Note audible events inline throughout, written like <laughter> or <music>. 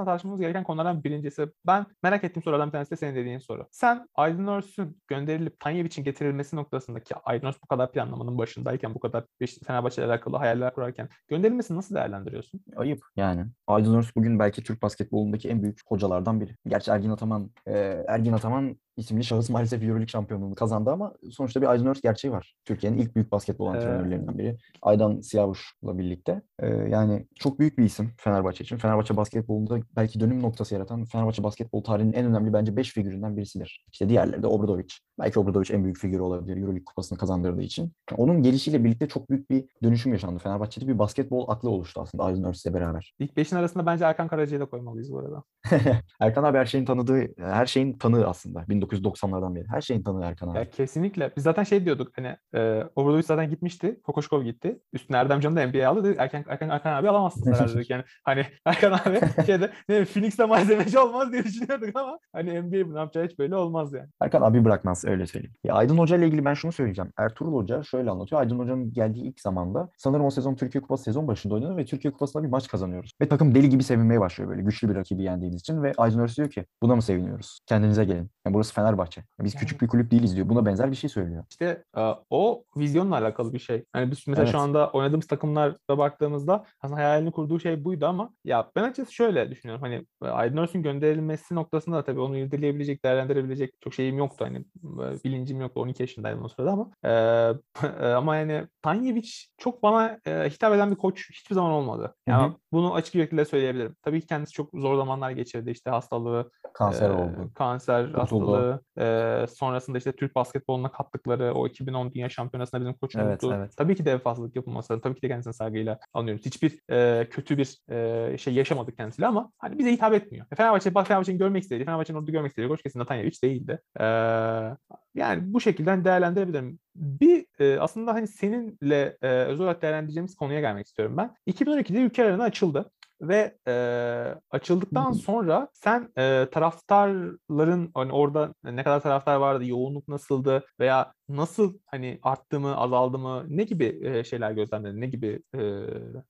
aslında tartışmamız gereken konulardan birincisi. Ben merak ettiğim sorulardan bir tanesi de senin dediğin soru. Sen Aydın Örs'ün gönderilip Tanyev için getirilmesi noktasındaki Aydın Örs bu kadar planlamanın başındayken, bu kadar Fenerbahçe ile alakalı hayaller kurarken gönderilmesini nasıl değerlendiriyorsun? Ayıp yani. Aydın Örs bugün belki Türk basketbolundaki en büyük hocalardan biri. Gerçi Ergin Ataman, e, Ergin Ataman isimli şahıs maalesef Euroleague şampiyonluğunu kazandı ama sonuçta bir Aydın Örs gerçeği var. Türkiye'nin ilk büyük basketbol antrenörlerinden biri. Aydan Siyavuş'la birlikte. Ee, yani çok büyük bir isim Fenerbahçe için. Fenerbahçe basketbolunda belki dönüm noktası yaratan Fenerbahçe basketbol tarihinin en önemli bence 5 figüründen birisidir. İşte diğerleri de Obradovic. Belki Obradovic en büyük figürü olabilir Euroleague kupasını kazandırdığı için. Onun gelişiyle birlikte çok büyük bir dönüşüm yaşandı. Fenerbahçe'de bir basketbol aklı oluştu aslında Aydın Örs'le beraber. İlk 5'in arasında bence Erkan Karaca'yı da koymalıyız bu arada. <laughs> Erkan abi her şeyin tanıdığı, her şeyin tanığı aslında. 1990'lardan beri. Her şeyin tanığı Erkan abi. Ya kesinlikle. Biz zaten şey diyorduk hani e, Obradovic zaten gitmişti. Kokoşkov gitti. Üstüne Erdem Can'ı da NBA'ye aldı. Dedik, Erkan, Erkan, Erkan abi alamazsınız <laughs> herhalde dedik. Yani hani Erkan abi <laughs> şeyde ne Phoenix'te malzemeci olmaz diye düşünüyorduk ama hani NBA ne yapacağı hiç böyle olmaz yani. Erkan abi bırakmaz öyle söyleyeyim. Ya Aydın Hoca ile ilgili ben şunu söyleyeceğim. Ertuğrul Hoca şöyle anlatıyor. Aydın Hoca'nın geldiği ilk zamanda sanırım o sezon Türkiye Kupası sezon başında oynadı ve Türkiye Kupası'nda bir maç kazanıyoruz. Ve takım deli gibi sevinmeye başlıyor böyle güçlü bir rakibi yendiğimiz için ve Aydın Örs diyor ki buna mı seviniyoruz? Kendinize gelin. Yani burası Fenerbahçe. Biz küçük bir kulüp değiliz diyor. Buna benzer bir şey söylüyor. İşte e, o vizyonla alakalı bir şey. Yani biz mesela Evet. şu anda oynadığımız takımlara baktığımızda aslında hayalini kurduğu şey buydu ama ya ben açıkçası şöyle düşünüyorum. Hani e, Aydın Örs'ün gönderilmesi noktasında da tabii onu irdeleyebilecek, değerlendirebilecek çok şeyim yoktu. Hani e, bilincim yoktu. 12 yaşındaydım o sırada ama e, <laughs> e, ama yani Tanyevic çok bana e, hitap eden bir koç hiçbir zaman olmadı. Yani Hı hı. bunu açık yürekliyle söyleyebilirim. Tabii ki kendisi çok zor zamanlar geçirdi. İşte hastalığı, Kanser ee, oldu. Kanser Kurtuldu. hastalığı. Ee, sonrasında işte Türk basketboluna kattıkları o 2010 Dünya Şampiyonası'nda bizim koçumuzdu. Evet, evet. Tabii ki de vefasızlık yapılması. Tabii ki de kendisine saygıyla anlıyoruz. Hiçbir e, kötü bir e, şey yaşamadık kendisiyle ama hani bize hitap etmiyor. Fenerbahçe, bak Fenerbahçe'nin görmek istediği, Fenerbahçe'nin orada görmek istediği koç kesinlikle Tanyevic değildi. Ee, yani bu şekilde değerlendirebilirim. Bir e, aslında hani seninle e, özel olarak değerlendireceğimiz konuya gelmek istiyorum ben. 2012'de ülke arena açıldı ve e, açıldıktan sonra sen e, taraftarların hani orada ne kadar taraftar vardı, yoğunluk nasıldı veya nasıl hani arttı mı, azaldı mı, ne gibi e, şeyler gözlemledin, ne gibi e,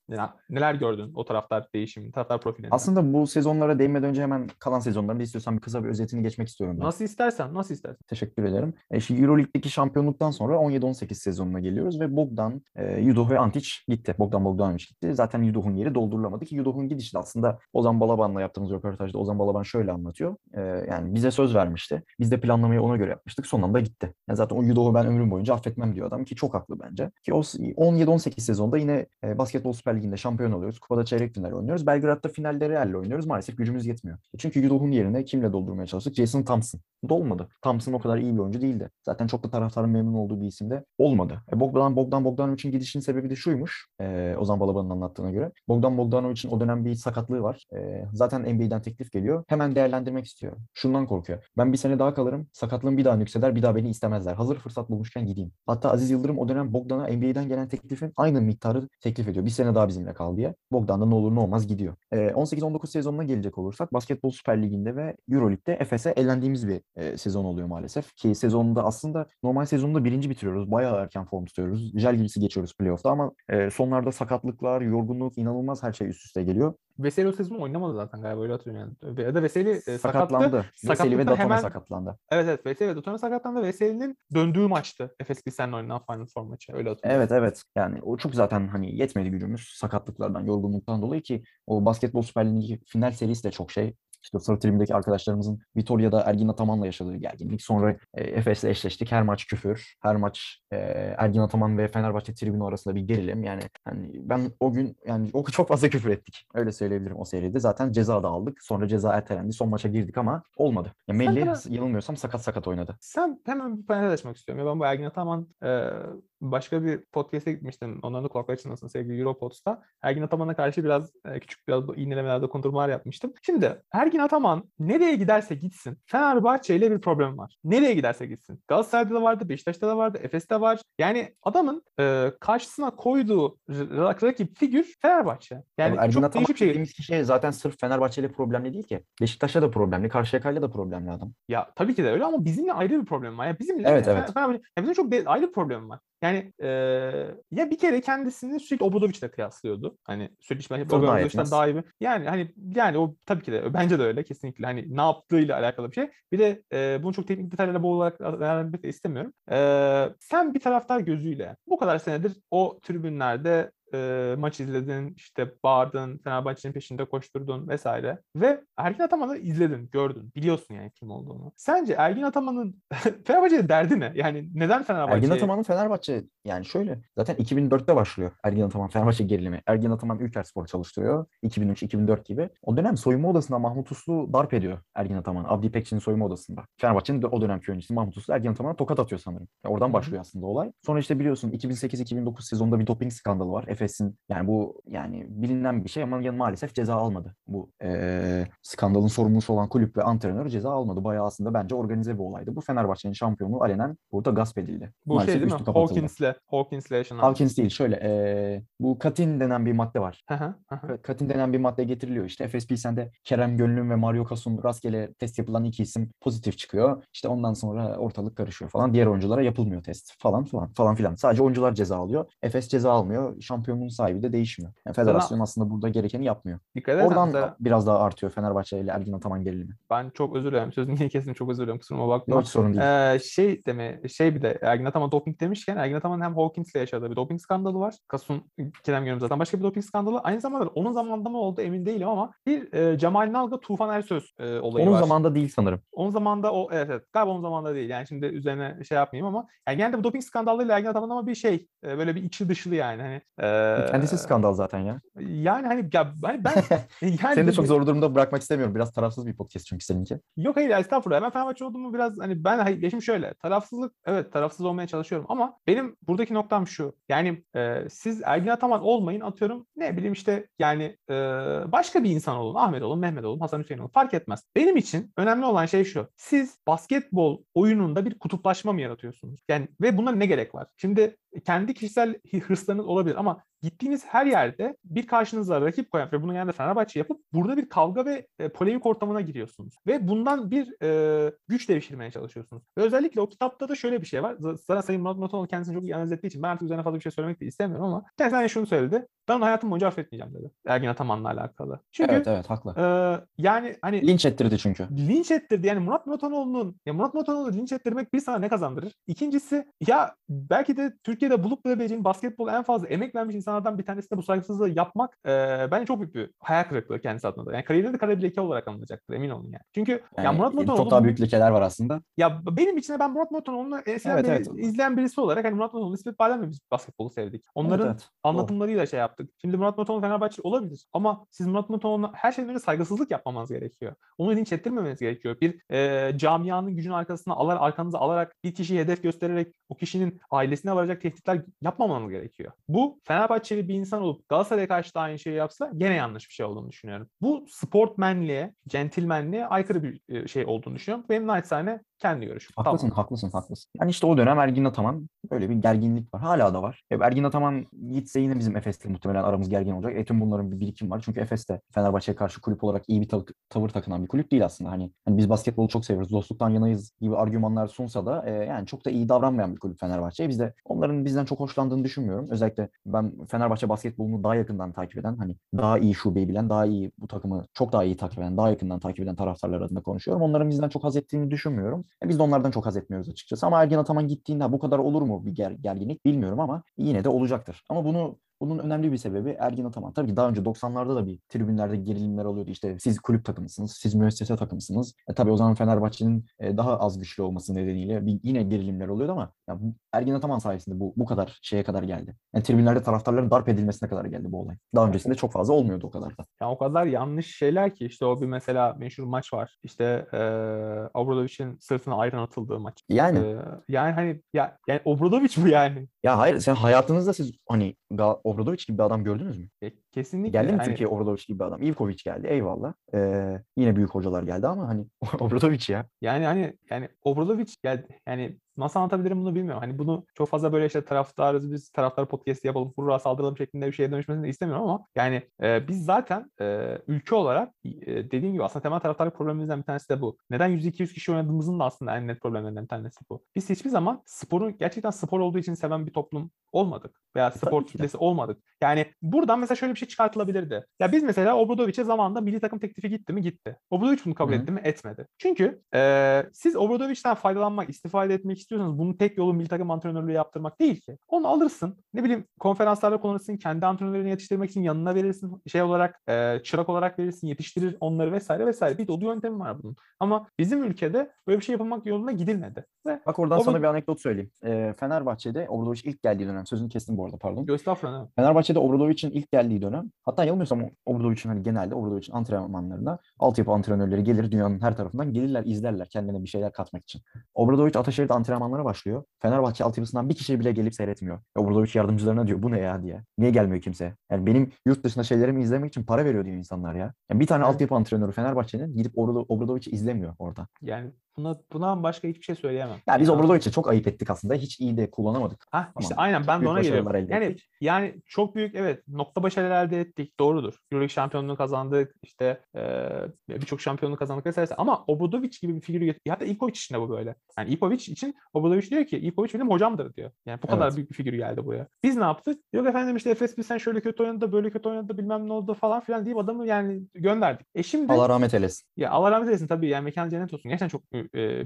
neler, neler gördün o taraftar değişimi, taraftar profilinden? Aslında bu sezonlara değinmeden önce hemen kalan sezonlarında istiyorsan bir kısa bir özetini geçmek istiyorum ben. Nasıl istersen, nasıl istersen. Teşekkür ederim. E, şimdi Euroleague'deki şampiyonluktan sonra 17-18 sezonuna geliyoruz ve Bogdan, e, Yudoh ve Antic gitti. Bogdan Bogdanovic gitti. Zaten Yudoh'un yeri doldurulamadı ki Yudoh'un gidişi de aslında Ozan Balaban'la yaptığımız röportajda Ozan Balaban şöyle anlatıyor. E, yani bize söz vermişti. Biz de planlamayı ona göre yapmıştık. Son anda gitti. Yani zaten o Yudoh'u ben ömrüm boyunca affetmem diyor adam ki çok haklı bence. Ki o 17-18 sezonda yine e, Basketbol Süper Ligi'nde şampiyon oluyoruz. Kupada çeyrek final oynuyoruz. Belgrad'da finalde Real'le oynuyoruz. Maalesef gücümüz yetmiyor. E, Çünkü Yudoh'un yerine kimle doldurmaya çalıştık? Jason Thompson. Dolmadı. Thompson o kadar iyi bir oyuncu değildi. Zaten çok da taraftarın memnun olduğu bir isim de olmadı. E, Bogdan Bogdan Bogdanovic'in gidişinin sebebi de şuymuş. E, Ozan Balaban'ın anlattığına göre. Bogdan Bogdanovic'in o dönem bir sakatlığı var. E, zaten NBA'den teklif geliyor. Hemen değerlendirmek istiyor. Şundan korkuyor. Ben bir sene daha kalırım. Sakatlığım bir daha yükseder. Bir daha beni istemezler. Hazır fırsat bulmuşken gideyim. Hatta Aziz Yıldırım o dönem Bogdan'a NBA'den gelen teklifin aynı miktarı teklif ediyor. Bir sene daha bizimle kal diye. Bogdan da ne olur ne olmaz gidiyor. E, 18-19 sezonuna gelecek olursak Basketbol Süper Ligi'nde ve Euroleague'de Efes'e elendiğimiz bir e, sezon oluyor maalesef. Ki sezonunda aslında normal sezonunda birinci bitiriyoruz. Bayağı erken form tutuyoruz. Jel gibisi geçiyoruz playoff'ta ama e, sonlarda sakatlıklar, yorgunluk, inanılmaz her şey üst üste geliyor. Veseli o sezon oynamadı zaten galiba öyle hatırlıyorum yani. Ya da Veseli e, sakatlandı. Veseli ve Datome hemen sakatlandı. Evet evet Veseli ve Dutone sakatlandı. Veseli'nin döndüğü maçtı. Efes Pilsen'le oynanan Final Four maçı. Öyle hatırlıyorum. Evet evet. Yani o çok zaten hani yetmedi gücümüz sakatlıklardan, yorgunluktan dolayı ki o basketbol Süper Ligi final serisi de çok şey. İşte sarı tribündeki arkadaşlarımızın Vitoria'da Ergin Ataman'la yaşadığı gerginlik. Sonra e, Efes'le eşleştik. Her maç küfür. Her maç e, Ergin Ataman ve Fenerbahçe tribünü arasında bir gerilim. Yani hani ben o gün yani o çok fazla <laughs> küfür ettik. Öyle söyleyebilirim o seride. Zaten ceza da aldık. Sonra ceza ertelendi. Son maça girdik ama olmadı. Ya Melli biraz- yanılmıyorsam sakat sakat oynadı. Sen hemen bir açmak istiyorum. Ya ben bu Ergin Ataman e, başka bir podcast'e gitmiştim. Onların da kulakları çınlasın sevgili Europod'da. Ergin Ataman'a karşı biraz e, küçük biraz iğnelemelerde kondurmalar yapmıştım. Şimdi Ergin Ataman nereye giderse gitsin Fenerbahçe ile bir problem var. Nereye giderse gitsin. Galatasaray'da da vardı, Beşiktaş'ta da vardı, Efes'te var. Yani adamın e, karşısına koyduğu rakip figür Fenerbahçe. Yani Ergin çok Ataman değişik bir şey. kişi zaten sırf Fenerbahçe ile problemli değil ki. Beşiktaş'ta da problemli, Karşıyaka'yla da problemli adam. Ya tabii ki de öyle ama bizimle ayrı bir problem var. Ya bizimle Evet, evet. Fenerbahçe, ya bizim çok ayrı bir problem var. Yani e, ya bir kere kendisini sürekli Obradovic'le kıyaslıyordu. Hani sürekli işte Obradovic'den daha iyi bir. Yani hani yani o tabii ki de bence de öyle kesinlikle. Hani ne yaptığıyla alakalı bir şey. Bir de e, bunu çok teknik detaylarla boğularak değerlendirmek de istemiyorum. E, sen bir taraftar gözüyle bu kadar senedir o tribünlerde e, maç izledin, işte bağırdın, Fenerbahçe'nin peşinde koşturdun vesaire. Ve Ergin Ataman'ı izledin, gördün, biliyorsun yani kim olduğunu. Sence Ergin Ataman'ın <laughs> Fenerbahçe'de derdi ne? Yani neden Fenerbahçe? Ergin Ataman'ın Fenerbahçe yani şöyle zaten 2004'te başlıyor Ergin Ataman Fenerbahçe gerilimi. Ergin Ataman Ülkerspor çalıştırıyor 2003-2004 gibi. O dönem soyunma odasında Mahmut Uslu darp ediyor Ergin Ataman. Abdi İpekçi'nin soyunma odasında. Fenerbahçe'nin de o dönemki oyuncusu Mahmut Uslu Ergin Ataman'a tokat atıyor sanırım. Ya oradan başlıyor aslında olay. Sonra işte biliyorsun 2008-2009 sezonunda bir doping skandalı var. Efes'in yani bu yani bilinen bir şey ama yani maalesef ceza almadı. Bu eee, skandalın sorumlusu olan kulüp ve antrenör ceza almadı. Bayağı aslında bence organize bir olaydı. Bu Fenerbahçe'nin şampiyonluğu alenen burada gasp edildi. Bu maalesef şey değil mi? Hawkins'le, Hawkins'le yaşanan. Hawkins değil şöyle eee, bu katin denen bir madde var. Katin denen bir madde getiriliyor. İşte Efes Pilsen'de Kerem Gönlüm ve Mario Kasun rastgele test yapılan iki isim pozitif çıkıyor. İşte ondan sonra ortalık karışıyor falan. Diğer oyunculara yapılmıyor test falan falan falan filan. Sadece oyuncular ceza alıyor. Efes ceza almıyor. Şampiyonluğun sahibi de değişmiyor. Yani federasyon aslında burada gerekeni yapmıyor. Dikkat edersen Oradan mesela biraz daha artıyor Fenerbahçe ile Ergin Ataman gerilimi. ben çok özür dilerim. Sözünü yine kestim. Çok özür dilerim. Kusuruma bakma. Yok sorun değil. Ee, şey deme şey bir de Ergin Ataman doping demişken Ergin Ataman hem Hawkins'le yaşadığı bir doping skandalı var. Kasun Kerem Gönül zaten başka bir doping skandalı. Aynı zamanda onun zamanında mı oldu emin değilim ama bir e, Cemal Nalga Tufan Ersöz e, olayı Onun var. zamanında değil sanırım. Onun zamanında o evet evet galiba onun zamanında değil. Yani şimdi üzerine şey yapmayayım ama yani genelde bu doping skandalıyla Ergin Ataman ama bir şey e, böyle bir içi dışlı yani hani. e, Kendisi skandal zaten ya. Yani hani ya hani ben <laughs> yani Seni de çok zor durumda bırakmak istemiyorum. Biraz tarafsız bir podcast çünkü seninki. Yok hayır estağfurullah. Ben Fenerbahçe olduğumu biraz hani ben hayır, yaşım şöyle. Tarafsızlık evet tarafsız olmaya çalışıyorum ama benim buradaki noktam şu. Yani e, siz Ergin Ataman olmayın atıyorum ne bileyim işte yani e, başka bir insan olun. Ahmet olun, Mehmet olun, Hasan Hüseyin olun fark etmez. Benim için önemli olan şey şu. Siz basketbol oyununda bir kutuplaşma mı yaratıyorsunuz? Yani ve buna ne gerek var? Şimdi kendi kişisel hırslarınız olabilir ama gittiğiniz her yerde bir karşınıza rakip koyan ve bunu genelde Fenerbahçe yapıp burada bir kavga ve e, polemik ortamına giriyorsunuz. Ve bundan bir e, güç devşirmeye çalışıyorsunuz. Ve özellikle o kitapta da şöyle bir şey var. Zaten Sayın Murat Muratoğlu kendisini çok iyi analiz ettiği için ben artık üzerine fazla bir şey söylemek de istemiyorum ama kendisi hani şunu söyledi. Ben onu hayatım boyunca affetmeyeceğim dedi. Ergin Ataman'la alakalı. Çünkü Evet evet haklı. e, yani hani Linç ettirdi çünkü. linç ettirdi. Yani Murat Muratoğlu'nun ya Murat Muratoğlu'nu linç ettirmek bir sana ne kazandırır? İkincisi ya belki de Türkiye'de bulup bulabileceğin basketbol en fazla emek vermiş insanlardan bir tanesine bu saygısızlığı yapmak e, bence çok büyük bir hayal kırıklığı kendisi adına da. Yani kariyerinde de kara bir leke olarak anılacaktır emin olun yani. Çünkü ya Yani Murat Muratoğlu çok daha büyük lekeler var aslında. ya benim için ben Murat Muratoğlu'nu eskiden Evet, beri evet. izleyen birisi olarak hani Murat Muratoğlu, İsmet Badem'le biz basketbolu sevdik. Onların Evet, evet. Doğru. anlatımlarıyla şey yaptık. Şimdi Murat Muratoğlu Fenerbahçe olabilir ama siz Murat Muratoğlu'na her şeyden önce saygısızlık yapmamanız gerekiyor. Onu linç ettirmemeniz gerekiyor. Bir e, camianın gücünün arkasına alar, arkanıza alarak bir kişiyi hedef göstererek o kişinin ailesine varacak tehditler yapmamanız gerekiyor. Bu Fenerbahçeli bir insan olup Galatasaray'a karşı da aynı şeyi yapsa gene yanlış bir şey olduğunu düşünüyorum. Bu sportmenliğe, centilmenliğe aykırı bir e, şey olduğunu düşünüyorum. Benim naçizane kendi görüşüm. Haklısın, Tamam. haklısın, haklısın. Yani işte o dönem Ergin Ataman böyle bir gerginlik var. Hala da var. E, Ergin Ataman gitse yine bizim Efes'le muhtemelen aramız gergin olacak. E, tüm bunların bir birikim var. Çünkü Efes de Fenerbahçe'ye karşı kulüp olarak iyi bir tav- tavır takınan bir kulüp değil aslında. Hani, hani biz basketbolu çok seviyoruz, dostluktan yanayız gibi argümanlar sunsa da e, yani çok da iyi davranmayan bir kulüp Fenerbahçe. Biz de onların bizden çok hoşlandığını düşünmüyorum. Özellikle ben Fenerbahçe basketbolunu daha yakından takip eden, hani daha iyi şubeyi bilen, daha iyi bu takımı çok daha iyi takip eden, daha yakından takip eden taraftarlar adına konuşuyorum. Onların bizden çok haz ettiğini düşünmüyorum. E, biz de onlardan çok haz etmiyoruz açıkçası. Ama Ergin Ataman gittiğinde "Ha, bu kadar olur mu bir ger- gerginlik bilmiyorum ama yine de olacaktır. Ama bunu bunun önemli bir sebebi Ergin Ataman. Tabii ki daha önce 90'larda da bir tribünlerde gerilimler oluyordu. İşte siz kulüp takımısınız, siz müessese takımısınız. E, tabii o zaman Fenerbahçe'nin e, daha az güçlü olması nedeniyle bir, yine gerilimler oluyordu ama ya, Ergin Ataman sayesinde bu bu kadar şeye kadar geldi. Yani tribünlerde taraftarların darp edilmesine kadar geldi bu olay. Daha öncesinde çok fazla olmuyordu o kadar da. Yani o kadar yanlış şeyler ki işte o bir mesela meşhur maç var. İşte e, Obradovic'in sırtına ayran atıldığı maç. Yani E, yani hani ya yani Obradovic bu yani. ya hayır sen hayatınızda siz hani Ga- Obradoviç gibi bir adam gördünüz mü? E, Kesinlikle. Geldi mi Hani- Türkiye Obradoviç gibi bir adam? Ivkovic geldi eyvallah. Ee, yine büyük hocalar geldi ama hani <laughs> Obradoviç ya. Yani hani yani Obradovic geldi. Yani nasıl anlatabilirim bunu bilmiyorum. Hani bunu çok fazla böyle işte taraftarız biz taraftar podcast yapalım, hurra saldıralım şeklinde bir şeye dönüşmesini istemiyorum ama yani e, biz zaten e, ülke olarak e, dediğim gibi aslında temel taraftarlık problemimizden bir tanesi de bu. Neden 100-200 kişi oynadığımızın da aslında en net problemlerinden bir tanesi bu. Biz hiçbir zaman sporu gerçekten spor olduğu için seven bir toplum olmadık. Veya spor ki de. kitlesi olmadık. Yani buradan mesela şöyle bir şey çıkartılabilirdi. Ya biz mesela Obradovic'e zamanında milli takım teklifi gitti mi? Gitti. Obradovic bunu kabul Hı hı. etti mi? Etmedi. Çünkü e, siz Obradovic'ten faydalanmak, istifade etmek istiyorsanız bunun tek yolu milli takım antrenörlüğü yaptırmak değil ki. Onu alırsın. Ne bileyim konferanslarda kullanırsın. Kendi antrenörlerini yetiştirmek için yanına verirsin. Şey olarak e, çırak olarak verirsin. Yetiştirir onları vesaire vesaire. Bir dolu yöntemi var bunun. Ama bizim ülkede böyle bir şey yapılmak yoluna gidilmedi. Ve Bak oradan Obra- sana bir anekdot söyleyeyim. Ee, Fenerbahçe'de Obradoviç ilk geldiği dönem. Sözünü kestim bu arada pardon. Göstafran Fenerbahçe'de Obradovic'in ilk geldiği dönem hatta yanılmıyorsam Obradovic'in hani genelde Obradovic'in antrenmanlarına altyapı antrenörleri gelir dünyanın her tarafından gelirler izlerler kendine bir şeyler katmak için. Obradovic Ataşehir'de antrenmanlara başlıyor. Fenerbahçe altyapısından bir kişi bile gelip seyretmiyor. Obradovic yardımcılarına diyor bu ne ya diye. Niye gelmiyor kimse? Yani benim yurt dışında şeylerimi izlemek için para veriyor diyor insanlar ya. Yani bir tane altyapı antrenörü Fenerbahçe'nin gidip Obrado- Obradovic'i izlemiyor orada. yani buna bundan başka hiçbir şey söyleyemem. Ya biz Yani- Obradovic'i çok ayıp ettik aslında. Hiç iyi de kullanamadık. Hah, işte Tamam. aynen Çok ben de ona geliyorum. elde Yani ettik. yani çok büyük evet nokta başarılar elde ettik doğrudur. Euroleague şampiyonluğu kazandık işte eee, birçok şampiyonluğu kazandık vesaire ama Obradovic gibi bir figürü get- hatta Ivkovic için de bu böyle. Yani Ivkovic için Obradovic diyor ki Ivkovic benim hocamdır diyor. Yani bu kadar Evet. büyük bir figür geldi buraya. Biz ne yaptık? Yok efendim işte Efes bir sen şöyle kötü oynadı da böyle kötü oynadı da bilmem ne oldu falan filan deyip adamı yani gönderdik. E şimdi Allah rahmet eylesin. ya Allah rahmet eylesin tabii yani mekan cennet olsun. Gerçekten çok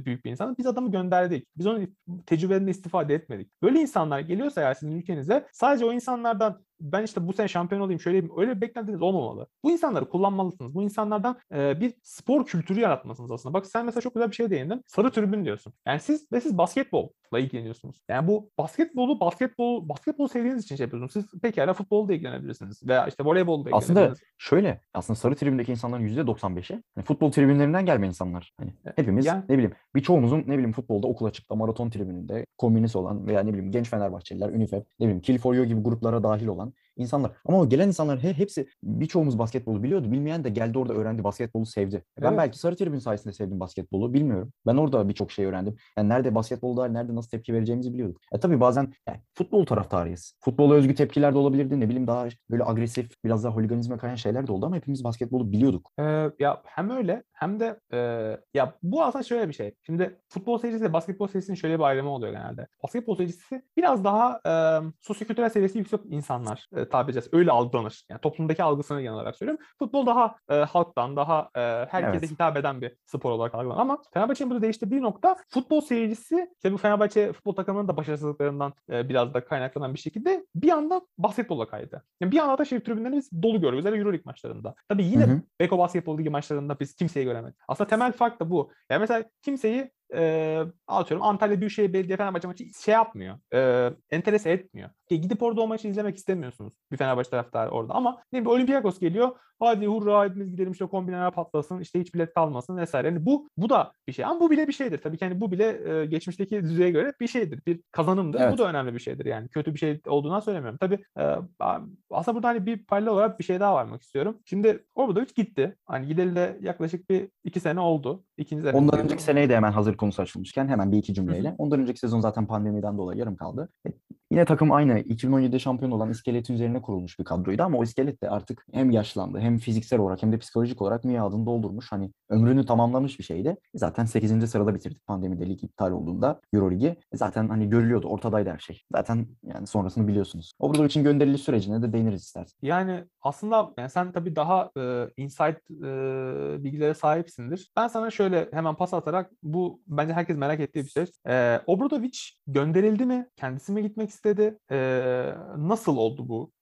büyük bir insan. Biz adamı gönderdik. Biz onun tecrübelerinden istifade etmedik. Böyle insanlar geliyorsa eğer sizin ülkenize sadece o insanlardan ben işte bu sene şampiyon olayım şöyle yapayım, öyle bir beklentiniz olmamalı. Bu insanları kullanmalısınız. Bu insanlardan e, bir spor kültürü yaratmalısınız aslında. Bak sen mesela çok güzel bir şey değindin. Sarı tribün diyorsun. Yani siz ve siz basketbolla ilgileniyorsunuz. Yani bu basketbolu basketbol basketbol sevdiğiniz için şey yapıyorsunuz. Siz pekala futbolla da ilgilenebilirsiniz. Veya işte voleybolla da Aslında şöyle aslında sarı tribündeki insanların %95'i hani futbol tribünlerinden gelmeyen insanlar. Hani hepimiz Yani- ne bileyim birçoğumuzun ne bileyim futbolda okula çıktı maraton tribününde komünist olan veya ne bileyim genç Fenerbahçeliler, Unifep, ne bileyim Kill for You gibi gruplara dahil olan one. İnsanlar. Ama o gelen insanlar he, hepsi birçoğumuz basketbolu biliyordu. Bilmeyen de geldi orada öğrendi basketbolu sevdi. Ben Evet. belki sarı tribün sayesinde sevdim basketbolu bilmiyorum. Ben orada birçok şey öğrendim. Yani nerede basketbolda nerede nasıl tepki vereceğimizi biliyorduk. E tabii bazen yani futbol taraftarıyız. Futbola özgü tepkiler de olabilirdi. Ne bileyim daha böyle agresif biraz daha holiganizme kayan şeyler de oldu ama hepimiz basketbolu biliyorduk. Ee, ya hem öyle hem de e, ya bu aslında şöyle bir şey. Şimdi futbol seyircisi basketbol seyircisinin şöyle bir ayrımı oluyor genelde. Basketbol seyircisi biraz daha e, sosyokültürel seviyesi yüksek insanlar e, tabiri caizse öyle algılanır. Yani toplumdaki algısını genel olarak söylüyorum. Futbol daha e, halktan, daha e, herkese Evet. hitap eden bir spor olarak algılanır. Ama Fenerbahçe'nin burada değiştirdiği nokta futbol seyircisi işte bu Fenerbahçe futbol takımının da başarısızlıklarından e, biraz da kaynaklanan bir şekilde bir anda basketbola kaydı. Yani bir anda da şey tribünlerini biz dolu görüyoruz. Özellikle Euroleague maçlarında. Tabii yine. Beko Basketbol Ligi maçlarında biz kimseyi göremedik. Aslında temel fark da bu. Yani mesela kimseyi e, atıyorum Antalya Büyükşehir Belediye Fenerbahçe maçı şey yapmıyor. E, enterese etmiyor. E, gidip orada o maçı izlemek istemiyorsunuz. Bir Fenerbahçe taraftarı orada. Ama ne bileyim Olympiakos geliyor. Hadi hurra hepimiz gidelim işte kombineler patlasın. işte hiç bilet kalmasın vesaire. Yani bu bu da bir şey. Ama bu bile bir şeydir. Tabii ki hani bu bile e, geçmişteki düzeye göre bir şeydir. Bir kazanımdır. Bu Evet. da önemli bir şeydir yani. Kötü bir şey olduğundan söylemiyorum. Tabii e, aslında burada hani bir paralel olarak bir şey daha varmak istiyorum. Şimdi Obradovic gitti. Hani gideli de yaklaşık bir iki sene oldu. İkinci sene. Ondan önceki seneyi de hemen hazır konusu açılmışken hemen bir iki cümleyle. Ondan önceki sezon zaten pandemiden dolayı yarım kaldı. Yine takım aynı 2017'de şampiyon olan iskeletin üzerine kurulmuş bir kadroydu ama o iskelet de artık hem yaşlandı hem fiziksel olarak hem de psikolojik olarak miadını doldurmuş. Hani ömrünü tamamlamış bir şeydi. E, Zaten 8. sırada bitirdik pandemide lig iptal olduğunda Euroligi. E, Zaten hani görülüyordu ortadaydı her şey. Zaten yani sonrasını biliyorsunuz. Obradovic'in gönderiliş sürecine de değiniriz istersen. Yani aslında yani sen tabii daha e, insight e, bilgilere sahipsindir. Ben sana şöyle hemen pas atarak bu bence herkes merak ettiği bir şey. E, Obradovic gönderildi mi? Kendisi mi gitmek istedi? E, nasıl oldu bu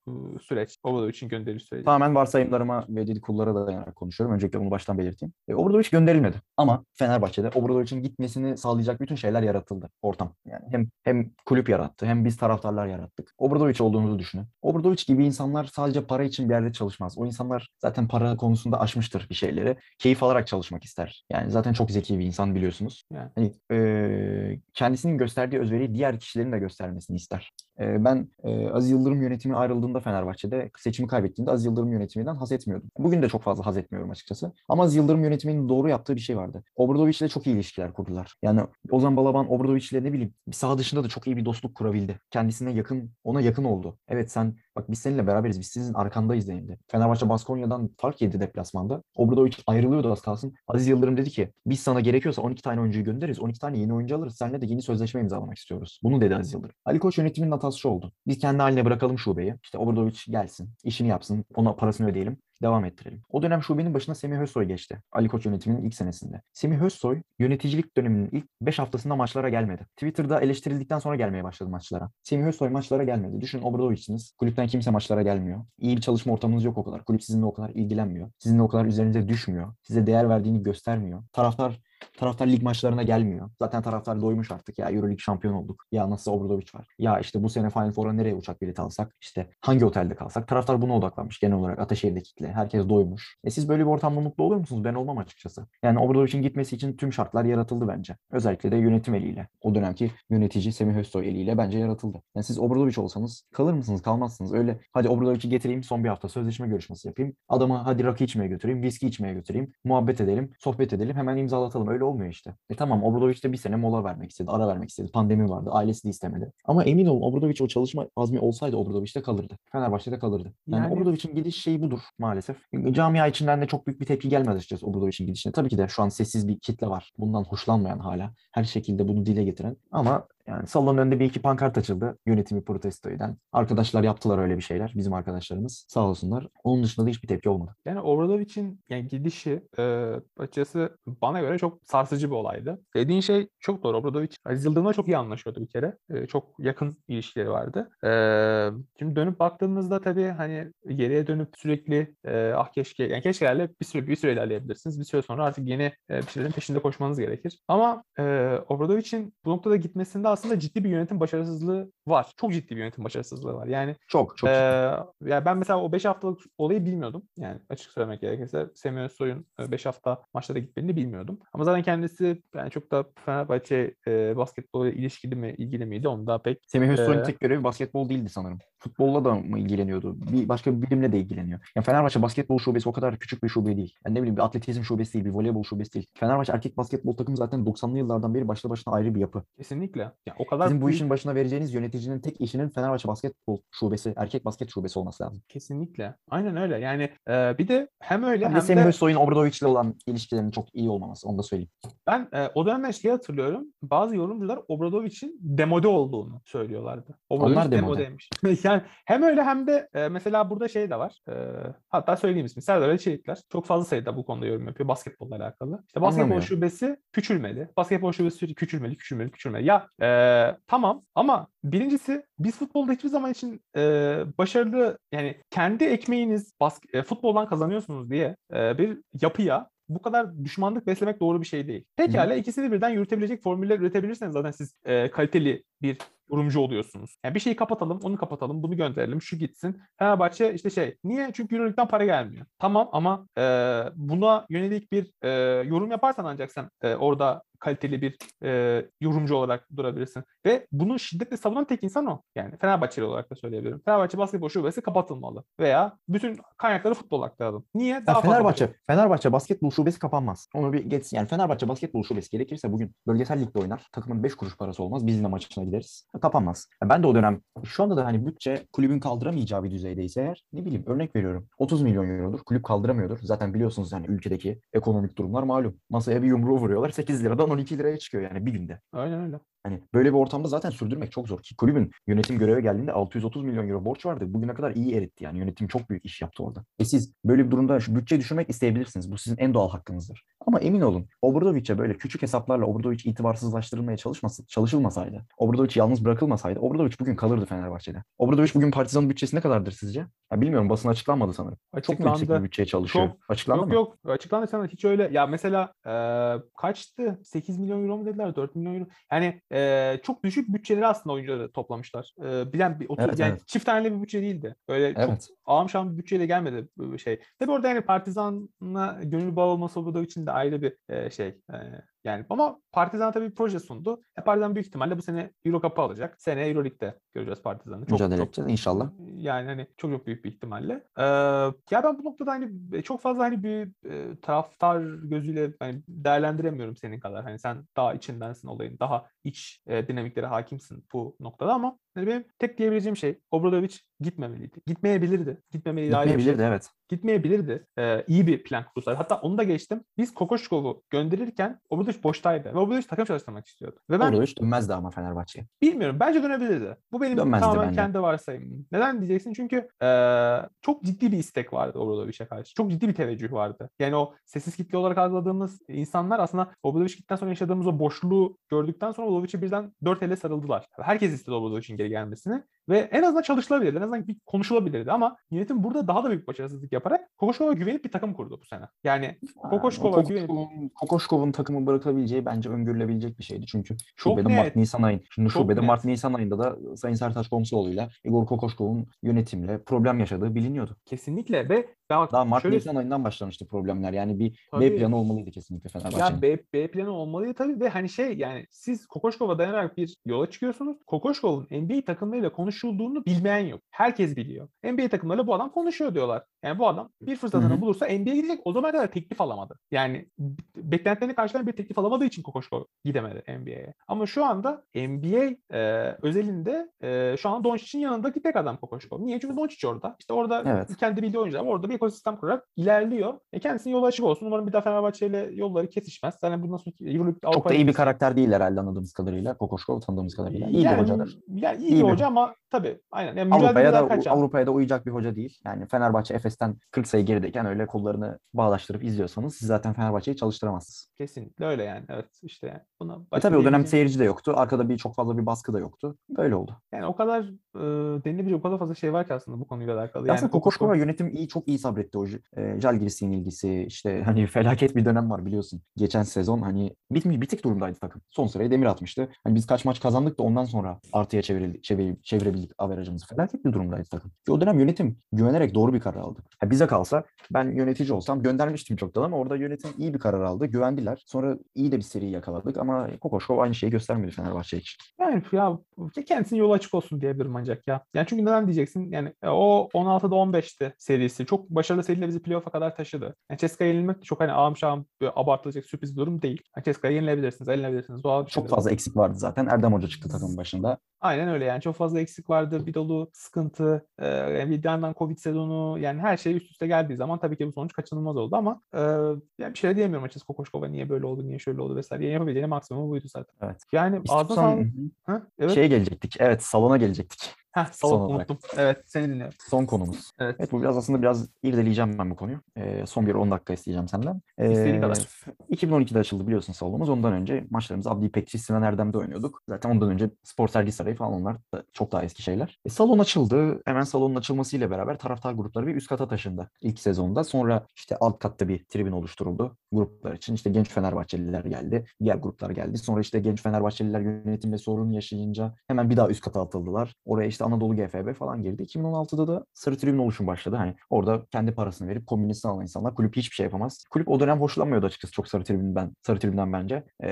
süreç? Obradovic'in gönderiliş süreci. Tamamen varsayımlarıma ve dedikullara dayanarak konuşuyorum. Öncelikle bunu baştan belirteyim. E, Obradovic gönderilmedi. Ama Fenerbahçe'de Obradovic'in gitmesini sağlayacak bütün şeyler yaratıldı. Ortam. Yani hem hem kulüp yarattı hem biz taraftarlar yarattık. Obradovic olduğunuzu düşünün. Obradovic gibi insanlar sadece para için bir yerde çalışmaz. O insanlar zaten para konusunda aşmıştır bir şeyleri. Keyif alarak çalışmak ister. Yani zaten çok zeki bir insan biliyorsunuz. Yani. Hani e, kendisinin gösterdiği özveriyi diğer kişilerin de göstermesini ister. E, ben e, Aziz Yıldırım yönetimi ayrıldığında kaldığında Fenerbahçe'de seçimi kaybettiğinde Aziz Yıldırım yönetiminden haz etmiyordum. Bugün de çok fazla haz etmiyorum açıkçası. Ama Aziz Yıldırım yönetiminin doğru yaptığı bir şey vardı. Obradoviç ile çok iyi ilişkiler kurdular. Yani Ozan Balaban Obradoviç ile ne bileyim saha dışında da çok iyi bir dostluk kurabildi. Kendisine yakın, ona yakın oldu. Evet sen bak biz seninle beraberiz. Biz sizin arkandayız denildi. Fenerbahçe Baskonya'dan fark yedi deplasmanda. Obradoviç ayrılıyordu az kalsın. Aziz Yıldırım dedi ki biz sana gerekiyorsa 12 tane oyuncuyu göndeririz. 12 tane yeni oyuncu alırız. Seninle de yeni sözleşme imzalamak istiyoruz. Bunu dedi Aziz Yıldırım. Ali Koç yönetiminin hatası şu oldu. Biz kendi haline bırakalım şubeyi. İşte Obradoviç gelsin, işini yapsın, ona parasını ödeyelim devam ettirelim. O dönem şubenin başına Semih Özsoy geçti. Ali Koç yönetiminin ilk senesinde. Semih Özsoy yöneticilik döneminin ilk 5 haftasında maçlara gelmedi. Twitter'da eleştirildikten sonra gelmeye başladı maçlara. Semih Özsoy maçlara gelmedi. Düşünün Obradoviç'siniz. Kulüpten kimse maçlara gelmiyor. İyi bir çalışma ortamınız yok o kadar. Kulüp sizinle o kadar ilgilenmiyor. Sizinle o kadar üzerinize düşmüyor. Size değer verdiğini göstermiyor. Taraftar Taraftar lig maçlarına gelmiyor. Zaten taraftar doymuş artık ya Euroleague şampiyon olduk. Ya nasıl Obradoviç var. Ya işte bu sene Final Four'a nereye uçak bileti alsak? İşte hangi otelde kalsak? Taraftar buna odaklanmış genel olarak Ataşehir'deki kitle. Herkes doymuş. E siz böyle bir ortamda mutlu olur musunuz? Ben olmam açıkçası. Yani Obradoviç'in gitmesi için tüm şartlar yaratıldı bence. Özellikle de yönetim eliyle. O dönemki yönetici Semih Özsoy eliyle bence yaratıldı. Yani siz Obradoviç olsanız kalır mısınız? Kalmazsınız. Öyle hadi Obradoviç'i getireyim son bir hafta sözleşme görüşmesi yapayım. Adamı hadi rakı içmeye götüreyim, viski içmeye götüreyim, muhabbet edelim, sohbet edelim, hemen imzalatalım. Öyle olmuyor işte. E tamam Obradoviç de bir sene mola vermek istedi, ara vermek istedi. Pandemi vardı, ailesi de istemedi. Ama emin olun Obradoviç o çalışma azmi olsaydı Obradoviç'te kalırdı. Fenerbahçe'de kalırdı. Yani, Yani- Obradoviç'in gidiş şeyi budur maalesef. Camia içinden de çok büyük bir tepki gelmedi açıkçası Obradoviç'in gidişine. Tabii ki de şu an sessiz bir kitle var. Bundan hoşlanmayan hala. Her şekilde bunu dile getiren. Ama yani salonun önünde bir iki pankart açıldı yönetimi protesto eden. Arkadaşlar yaptılar öyle bir şeyler. Bizim arkadaşlarımız sağ olsunlar. Onun dışında da hiçbir tepki olmadı. Yani Obradoviç'in yani gidişi e, açıkçası bana göre çok sarsıcı bir olaydı. Dediğin şey çok doğru. Obradoviç Aziz Yıldırım'la çok iyi anlaşıyordu bir kere. E, çok yakın ilişkileri vardı. E, şimdi dönüp baktığımızda tabii hani geriye dönüp sürekli e, ah keşke yani keşkelerle bir süre bir süre ilerleyebilirsiniz. Bir süre sonra artık yeni e, bir şeylerin peşinde koşmanız gerekir. Ama e, Obradoviç'in bu noktada gitmesinde aslında ciddi bir yönetim başarısızlığı var. Çok ciddi bir yönetim başarısızlığı var. Yani Çok çok. ee, ya ben mesela o 5 haftalık olayı bilmiyordum. Yani açık söylemek gerekirse Semih Özsoy'un 5 hafta maçlara gitmediğini bilmiyordum. Ama zaten kendisi yani çok da Fenerbahçe e, basketbola ilişkili mi ilgili miydi onu da pek Semih Özsoy'un Ee, tek görevi basketbol değildi sanırım. Futbolla da mı ilgileniyordu? Bir başka bir bilimle de ilgileniyor. Yani Fenerbahçe basketbol şubesi o kadar küçük bir şube değil. Yani ne bileyim bir atletizm şubesi değil, bir voleybol şubesi değil. Fenerbahçe erkek basketbol takımı zaten 90'lı yıllardan beri başlı başına ayrı bir yapı. kesinlikle yani o kadar Sizin bu büyük- işin başına vereceğiniz yöneticinin tek işinin Fenerbahçe basketbol şubesi, erkek basket şubesi olması lazım. kesinlikle aynen öyle. Yani e, bir de hem öyle Bir hem de Semih de Özsoy'un Obradoviç'le olan ilişkilerinin çok iyi olmaması. Onu da söyleyeyim. ben e, o dönemden şeyi hatırlıyorum. Bazı yorumcular Obradoviç'in demode olduğunu söylüyorlardı. Obradoviç Onlar demode. demodeymiş. <laughs> yani hem öyle hem de e, mesela burada şey de var. E, hatta söyleyeyim ismi. Serdar Ali Çelikler çok fazla sayıda bu konuda yorum yapıyor basketbolla alakalı. İşte basketbol Anlamıyor. şubesi küçülmeli. Basketbol şubesi küçülmeli, küçülmeli, küçülmeli. Ya e, tamam ama birincisi biz futbolda hiçbir zaman için e, başarılı yani kendi ekmeğiniz bask- e, futboldan kazanıyorsunuz diye e, bir yapıya bu kadar düşmanlık beslemek doğru bir şey değil. Pekala ikisini birden yürütebilecek formüller üretebilirseniz zaten siz e, kaliteli bir yorumcu oluyorsunuz. Yani bir şeyi kapatalım, onu kapatalım, bunu gönderelim, şu gitsin. Fenerbahçe işte şey, niye? Çünkü Euroleague'den para gelmiyor. Tamam ama e, buna yönelik bir e, yorum yaparsan ancak sen e, orada kaliteli bir e, yorumcu olarak durabilirsin. Ve bunu şiddetle savunan tek insan o. Yani Fenerbahçeli olarak da söyleyebilirim. Fenerbahçe basketbol şubesi kapatılmalı. Veya bütün kaynakları futbol aktaralım. Niye? Ya Daha fazla Fenerbahçe, Fenerbahçe basketbol şubesi kapanmaz. Onu bir geçsin. Yani Fenerbahçe basketbol şubesi gerekirse bugün bölgesel ligde oynar. Takımın 5 kuruş parası olmaz. Biz yine maçına gideriz. Kapanmaz. Ben de o dönem şu anda da hani bütçe kulübün kaldıramayacağı bir düzeydeyse eğer ne bileyim örnek veriyorum. 30 milyon eurodur. Kulüp kaldıramıyordur. Zaten biliyorsunuz yani ülkedeki ekonomik durumlar malum. Masaya bir yumruğu vuruyorlar. <laughs> 8 liradan 12 liraya çıkıyor yani bir günde. Aynen öyle. Hani böyle bir ortamda zaten sürdürmek çok zor ki kulübün yönetim göreve geldiğinde 630 milyon euro borç vardı. Bugüne kadar iyi eritti yani yönetim çok büyük iş yaptı orada. E siz böyle bir durumda şu bütçe düşürmek isteyebilirsiniz. Bu sizin en doğal hakkınızdır. Ama emin olun Obradoviç'e böyle küçük hesaplarla Obradoviç itibarsızlaştırılmaya çalışması, çalışılmasaydı, Obradoviç yalnız bırakılmasaydı Obradoviç bugün kalırdı Fenerbahçe'de. Obradoviç bugün Partizan'ın bütçesi ne kadardır sizce? Ya bilmiyorum basın açıklanmadı sanırım. Çok mu yüksek bir Açıklandı. bütçeye çalışıyor? Çok. Açıklandı yok mı? yok açıklandı sana hiç öyle ya mesela e, kaçtı 8 milyon euro mu dediler 4 milyon euro yani e, çok düşük bütçeleri aslında oyuncuları toplamışlar e, bilen bir otur, Evet, yani evet. çift taneli bir bütçe değildi öyle çok Evet. Ağam şam bir bütçeyle gelmedi şey tabi orada yani Partizan'a gönül bağı olması olduğu için de ayrı bir e, şey e, Yani ama Partizan tabii bir proje sundu. E, Partizan büyük ihtimalle bu sene Euro Cup'ı alacak. Seneye Euro Lig'de göreceğiz Partizan'ı. Çok, Mücadele çok, edeceğiz inşallah. Yani hani çok çok büyük bir ihtimalle. Ee, ya ben bu noktada hani çok fazla hani bir e, taraftar gözüyle hani değerlendiremiyorum senin kadar. Hani sen daha içindensin olayın. Daha iç e, dinamiklere hakimsin bu noktada ama hani benim tek diyebileceğim şey Obradovic gitmemeliydi. Gitmeyebilirdi. Şey. Gitmeyebilirdi evet. Gitmeyebilirdi. Ee, iyi bir plan kurdular. Hatta onu da geçtim. Biz Kokoşkov'u gönderirken Obradovic boştaydı. Ve Obradovic takım çalıştırmak istiyordu. Ve ben Obradovic dönmezdi ama Fenerbahçe'ye. Bilmiyorum. Bence dönebilirdi. Bu benim Dönmezdi tamamen bence. kendi varsayımım. Neden diyeceksin? Çünkü eee, çok ciddi bir istek vardı Obradovic'e karşı. Çok ciddi bir teveccüh vardı. Yani o sessiz kitle olarak algıladığımız insanlar aslında Obradovic gittikten sonra yaşadığımız o boşluğu gördükten sonra Obradovic'e birden dört elle sarıldılar. Herkes istedi Obradovic'in geri gelmesini. Ve en azından çalışılabilirdi. En azından bir konuşulabilirdi. Ama yönetim burada daha da büyük başarısızlık yaparak Kokoşkov'a güvenip bir takım kurdu bu sene. Yani Kokoşkov'a güvenip Kokoşkov'un, takımı bırakabileceği bence öngörülebilecek bir şeydi. Çünkü Çok şubede net. Mart Nisan ayın. Şimdi Çok şubede net. Mart Nisan ayında da Sayın Sertaç Komsoğlu'yla Igor Kokoşkov'un yönetimle problem yaşadığı biliniyordu. kesinlikle ve bak Daha Mart şöyle Nisan ayından başlamıştı problemler. Yani bir B Tabii. planı olmalıydı kesinlikle Fenerbahçe'nin. Ya B, B planı olmalı tabii ve hani şey yani siz Kokoşkov'a dayanarak bir yola çıkıyorsunuz. Kokoşkov'un NBA takımlarıyla konuşulduğunu bilmeyen yok. Herkes biliyor. NBA takımlarıyla bu adam konuşuyor diyorlar. Yani bu adam bir fırsatını bulursa NBA'ye gidecek. O zamana kadar teklif alamadı. Yani b- beklentilerini karşılayan bir teklif alamadığı için Kokoşkov gidemedi NBA'ye. Ama şu anda NBA e, özelinde e, şu an Doncic'in yanındaki tek adam Kokoşkov. Niye? Çünkü Doncic orada. İşte orada Evet. kendi bildiği oyuncular var. Orada bir ekosistem kurarak ilerliyor. E kendisinin yolu açık olsun. Umarım bir daha Fenerbahçe ile yolları kesişmez. Yani bundan sonra Euroleague Çok da iyi bir karakter değil herhalde anladığımız kadarıyla. Kokoşkov tanıdığımız kadarıyla. İyi yani, bir hocadır. Yani iyi, İyi bir hoca ama tabii aynen. Yani Avrupa'ya da kaçan. Avrupa'ya da uyacak bir hoca değil. Yani Fenerbahçe Efes'ten 40 sayı gerideyken öyle kollarını bağlaştırıp izliyorsanız siz zaten Fenerbahçe'yi çalıştıramazsınız. Kesinlikle öyle yani. Evet işte yani. Buna E tabii o dönem seyirci de yoktu. Arkada bir çok fazla bir baskı da yoktu. Böyle oldu. Yani o kadar e, denilebilecek o kadar fazla şey var ki aslında bu konuyla alakalı. Yani Aslında Kokoşkova yönetim iyi çok iyi sabretti o e, Jalgiris'in ilgisi işte <laughs> hani felaket bir dönem var biliyorsun. Geçen sezon hani bitmiş bitik durumdaydı takım. Son sıraya demir atmıştı. Hani biz kaç maç kazandık da ondan sonra artıya çevirildi, çevir, çevirebildik averajımızı. Felaket bir durumdaydı takım. O dönem yönetim güvenerek doğru bir karar aldı. Ha, bize kalsa ben yönetici olsam göndermiştim çoktan ama orada yönetim iyi bir karar aldı. Güvendiler. Sonra iyi de bir seri yakaladık ama Kokoşkov aynı şeyi göstermedi Fenerbahçe için. Yani ya kendisinin yolu açık olsun diyebilirim ancak ya. Yani çünkü neden diyeceksin? Yani e, o 16'da 15'ti serisi. Çok başarılı seriyle bizi playoff'a kadar taşıdı. Yani Ceska'ya yenilmek çok hani ağam şahım böyle abartılacak sürpriz bir durum değil. Yani Ceska'ya yenilebilirsiniz, yenilebilirsiniz. Doğal bir Çok fazla eksik vardı zaten. Erdem Hoca çıktı takımın başında. Aynen öyle yani çok fazla eksik vardı. Bir dolu sıkıntı. E, yani bir yandan Covid sezonu yani her şey üst üste geldiği zaman tabii ki bu sonuç kaçınılmaz oldu ama e, yani bir şey diyemiyorum açıkçası Kokoşkova niye böyle oldu, niye şöyle oldu vesaire. Yani yapabileceği maksimum buydu zaten. Evet. Yani ağzına İstiyorsan sağlık. Ha? Evet. şeye gelecektik. Evet salona gelecektik. Heh, son olarak. unuttum. Evet seni dinliyorum. Son konumuz. Evet. Evet bu biraz aslında biraz irdeleyeceğim ben bu konuyu. Ee, son bir 10 dakika isteyeceğim senden. Ee, İstediğin kadar. 2012'de açıldı biliyorsun salonumuz. Ondan önce maçlarımızı Abdi İpekçi, Sinan Erdem'de oynuyorduk. Zaten ondan önce Spor Sergi Sarayı falan onlar da çok daha eski şeyler. E, salon açıldı. Hemen salonun açılmasıyla beraber taraftar grupları bir üst kata taşındı ilk sezonda. Sonra işte alt katta bir tribün oluşturuldu gruplar için. İşte genç Fenerbahçeliler geldi. Diğer gruplar geldi. Sonra işte genç Fenerbahçeliler yönetimle sorun yaşayınca hemen bir daha üst kata atıldılar. Oraya işte Anadolu GFB falan girdi. 2016'da da Sarı Tribün oluşum başladı. Hani orada kendi parasını verip kombinasyon alan insanlar kulüp hiçbir şey yapamaz. Kulüp o dönem hoşlanmıyordu açıkçası çok Sarı Tribün'den, Sarı Tribün'den bence. Ee,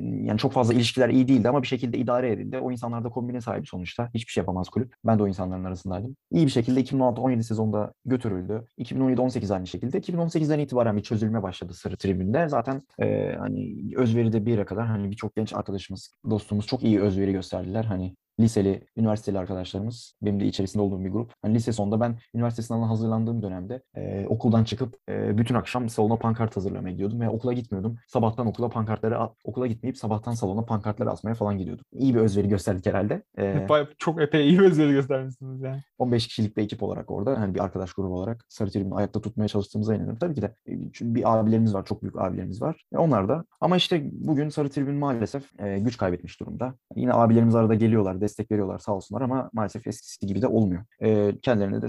yani çok fazla ilişkiler iyi değildi ama bir şekilde idare edildi. O insanlar da kombine sahibi sonuçta. Hiçbir şey yapamaz kulüp. Ben de o insanların arasındaydım. İyi bir şekilde 2016-17 sezonda götürüldü. 2017-18 aynı şekilde. 2018'den itibaren bir çözülme başladı Sarı Tribün'de. Zaten e, hani özveride bir yere kadar hani birçok genç arkadaşımız, dostumuz çok iyi özveri gösterdiler. Hani liseli, üniversiteli arkadaşlarımız, benim de içerisinde olduğum bir grup. Hani lise sonunda ben üniversite sınavına hazırlandığım dönemde e, okuldan çıkıp e, bütün akşam salona pankart hazırlamaya gidiyordum ve okula gitmiyordum. Sabahtan okula pankartları, okula gitmeyip sabahtan salona pankartları asmaya falan gidiyordum. İyi bir özveri gösterdik herhalde. E, çok epey iyi bir özveri göstermişsiniz yani. 15 kişilik bir ekip olarak orada hani bir arkadaş grubu olarak Sarı Tribün'ü ayakta tutmaya çalıştığımıza inanıyorum. Tabii ki de çünkü bir abilerimiz var, çok büyük abilerimiz var. E, onlar da ama işte bugün Sarı Tribün maalesef e, güç kaybetmiş durumda. Yine abilerimiz arada geliyorlar, destek veriyorlar sağ olsunlar ama maalesef eskisi gibi de olmuyor. E, kendilerine de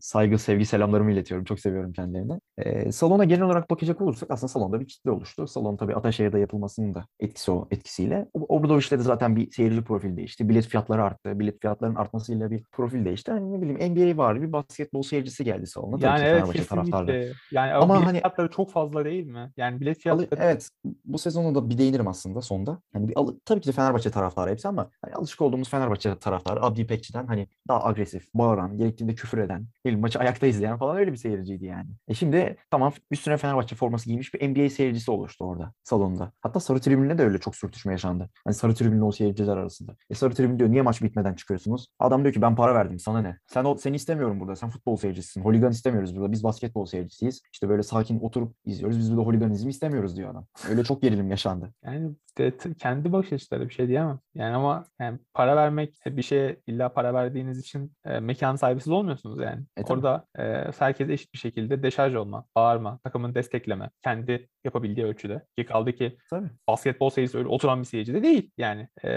saygı, sevgi, selamlarımı iletiyorum. Çok seviyorum kendilerini. E, salona genel olarak bakacak olursak aslında salonda bir kitle oluştu. Salon tabii Ataşehir'de yapılmasının da etkisi o etkisiyle. Obradoviç'te de zaten bir seyirci profil değişti. Bilet fiyatları arttı. Bilet fiyatlarının artmasıyla bir profil değişti. Hani ne bileyim NBA var bir basketbol seyircisi geldi salona. Tabii Yani ki evet kesinlikle. Yani Ama bilet hani- fiyatları çok fazla değil mi? Yani bilet fiyatları evet bu sezonu da bir değinirim aslında sonda. Hani bir tabii ki de Fenerbahçe taraftarı hepsi ama hani alışık olduğumuz Fenerbahçe taraftarı Abdi İpekçi'den hani daha agresif, bağıran, gerektiğinde küfür eden, bileyim, maçı ayakta izleyen falan öyle bir seyirciydi yani. E şimdi tamam üstüne Fenerbahçe forması giymiş bir NBA seyircisi oluştu orada salonda. Hatta sarı tribünle de öyle çok sürtüşme yaşandı. Hani sarı tribünle o seyirciler arasında. E sarı tribün diyor niye maç bitmeden çıkıyorsunuz? Adam diyor ki ben para verdim sana ne? Sen o seni istemiyorum burada. Sen futbol seyircisisin. Holigan istemiyoruz burada. Biz basketbol seyircisiyiz. İşte böyle sakin oturup izliyoruz. Biz burada holiganizm istemiyoruz diyor adam. Öyle çok gerilim yaşandı. Yani t- kendi bakış açıları bir şey diyemem. Yani ama yani para vermek bir şeye illa para verdiğiniz için e, mekan sahibisiz olmuyorsunuz yani. E, tabii. Orada e, herkes eşit bir şekilde deşarj olma, bağırma, takımını destekleme, kendi yapabildiği ölçüde. Ki kaldı ki Tabii. basketbol seyircisi öyle oturan bir seyirci de değil. Yani e,